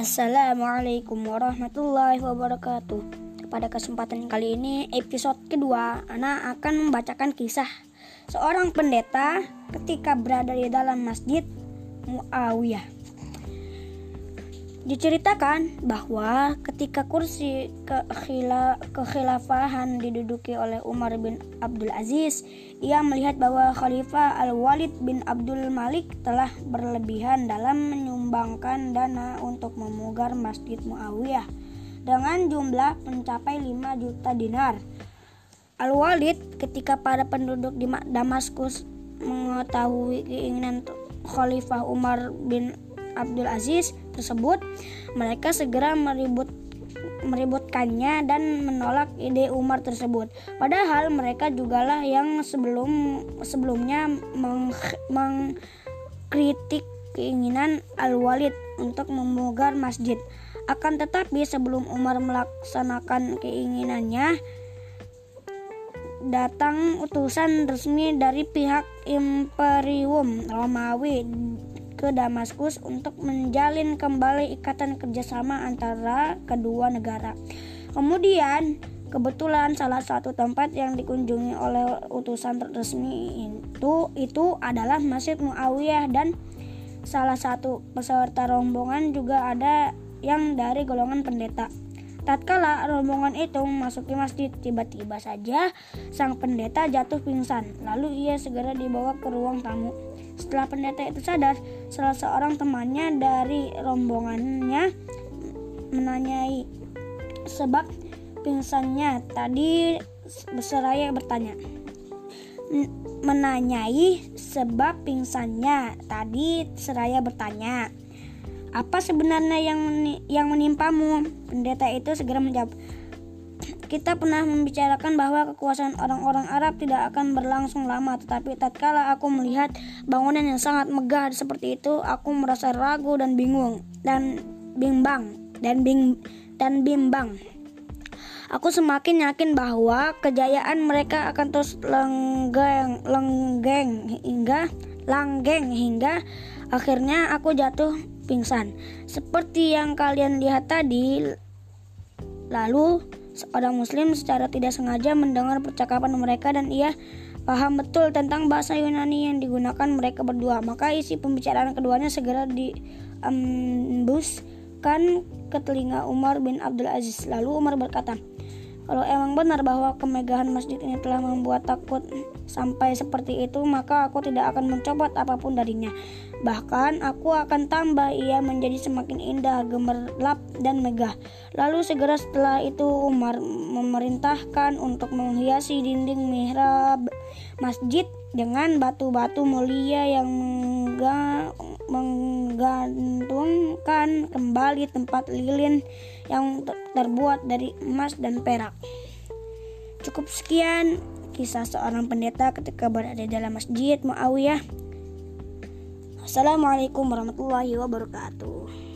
Assalamualaikum warahmatullahi wabarakatuh. Pada kesempatan kali ini episode kedua, Ana akan membacakan kisah seorang pendeta ketika berada di dalam masjid Muawiyah. Diceritakan bahwa ketika kursi kekhila, kekhilafahan diduduki oleh Umar bin Abdul Aziz, ia melihat bahwa Khalifah Al-Walid bin Abdul Malik telah berlebihan dalam menyumbangkan dana untuk memugar Masjid Muawiyah dengan jumlah mencapai 5 juta dinar. Al-Walid ketika para penduduk di Damaskus mengetahui keinginan Khalifah Umar bin Abdul Aziz tersebut, mereka segera meribut meributkannya dan menolak ide Umar tersebut. Padahal mereka jugalah yang sebelum sebelumnya meng, mengkritik keinginan Al-Walid untuk memugar masjid. Akan tetapi sebelum Umar melaksanakan keinginannya, datang utusan resmi dari pihak Imperium Romawi ke Damaskus untuk menjalin kembali ikatan kerjasama antara kedua negara. Kemudian, kebetulan salah satu tempat yang dikunjungi oleh utusan resmi itu itu adalah Masjid Muawiyah dan salah satu peserta rombongan juga ada yang dari golongan pendeta. Tatkala rombongan itu memasuki masjid, tiba-tiba saja sang pendeta jatuh pingsan. Lalu ia segera dibawa ke ruang tamu. Setelah pendeta itu sadar, salah seorang temannya dari rombongannya menanyai sebab pingsannya. Tadi berseraya bertanya. Menanyai sebab pingsannya. Tadi seraya bertanya. Apa sebenarnya yang yang menimpamu? Pendeta itu segera menjawab. Kita pernah membicarakan bahwa kekuasaan orang-orang Arab tidak akan berlangsung lama, tetapi tatkala aku melihat bangunan yang sangat megah seperti itu, aku merasa ragu dan bingung dan bimbang dan bing dan bimbang. Aku semakin yakin bahwa kejayaan mereka akan terus lenggeng, lenggeng hingga langgeng hingga akhirnya aku jatuh pingsan. Seperti yang kalian lihat tadi, lalu Seorang muslim secara tidak sengaja mendengar percakapan mereka dan ia paham betul tentang bahasa Yunani yang digunakan mereka berdua. Maka isi pembicaraan keduanya segera diembuskan ke telinga Umar bin Abdul Aziz. Lalu Umar berkata, kalau emang benar bahwa kemegahan masjid ini telah membuat takut sampai seperti itu, maka aku tidak akan mencopot apa pun darinya. Bahkan aku akan tambah ia menjadi semakin indah, gemerlap dan megah. Lalu segera setelah itu Umar memerintahkan untuk menghiasi dinding mihrab masjid dengan batu-batu mulia yang menggantungkan kembali tempat lilin yang terbuat dari emas dan perak. Cukup sekian kisah seorang pendeta ketika berada dalam masjid Muawiyah Assalamualaikum warahmatullahi wabarakatuh.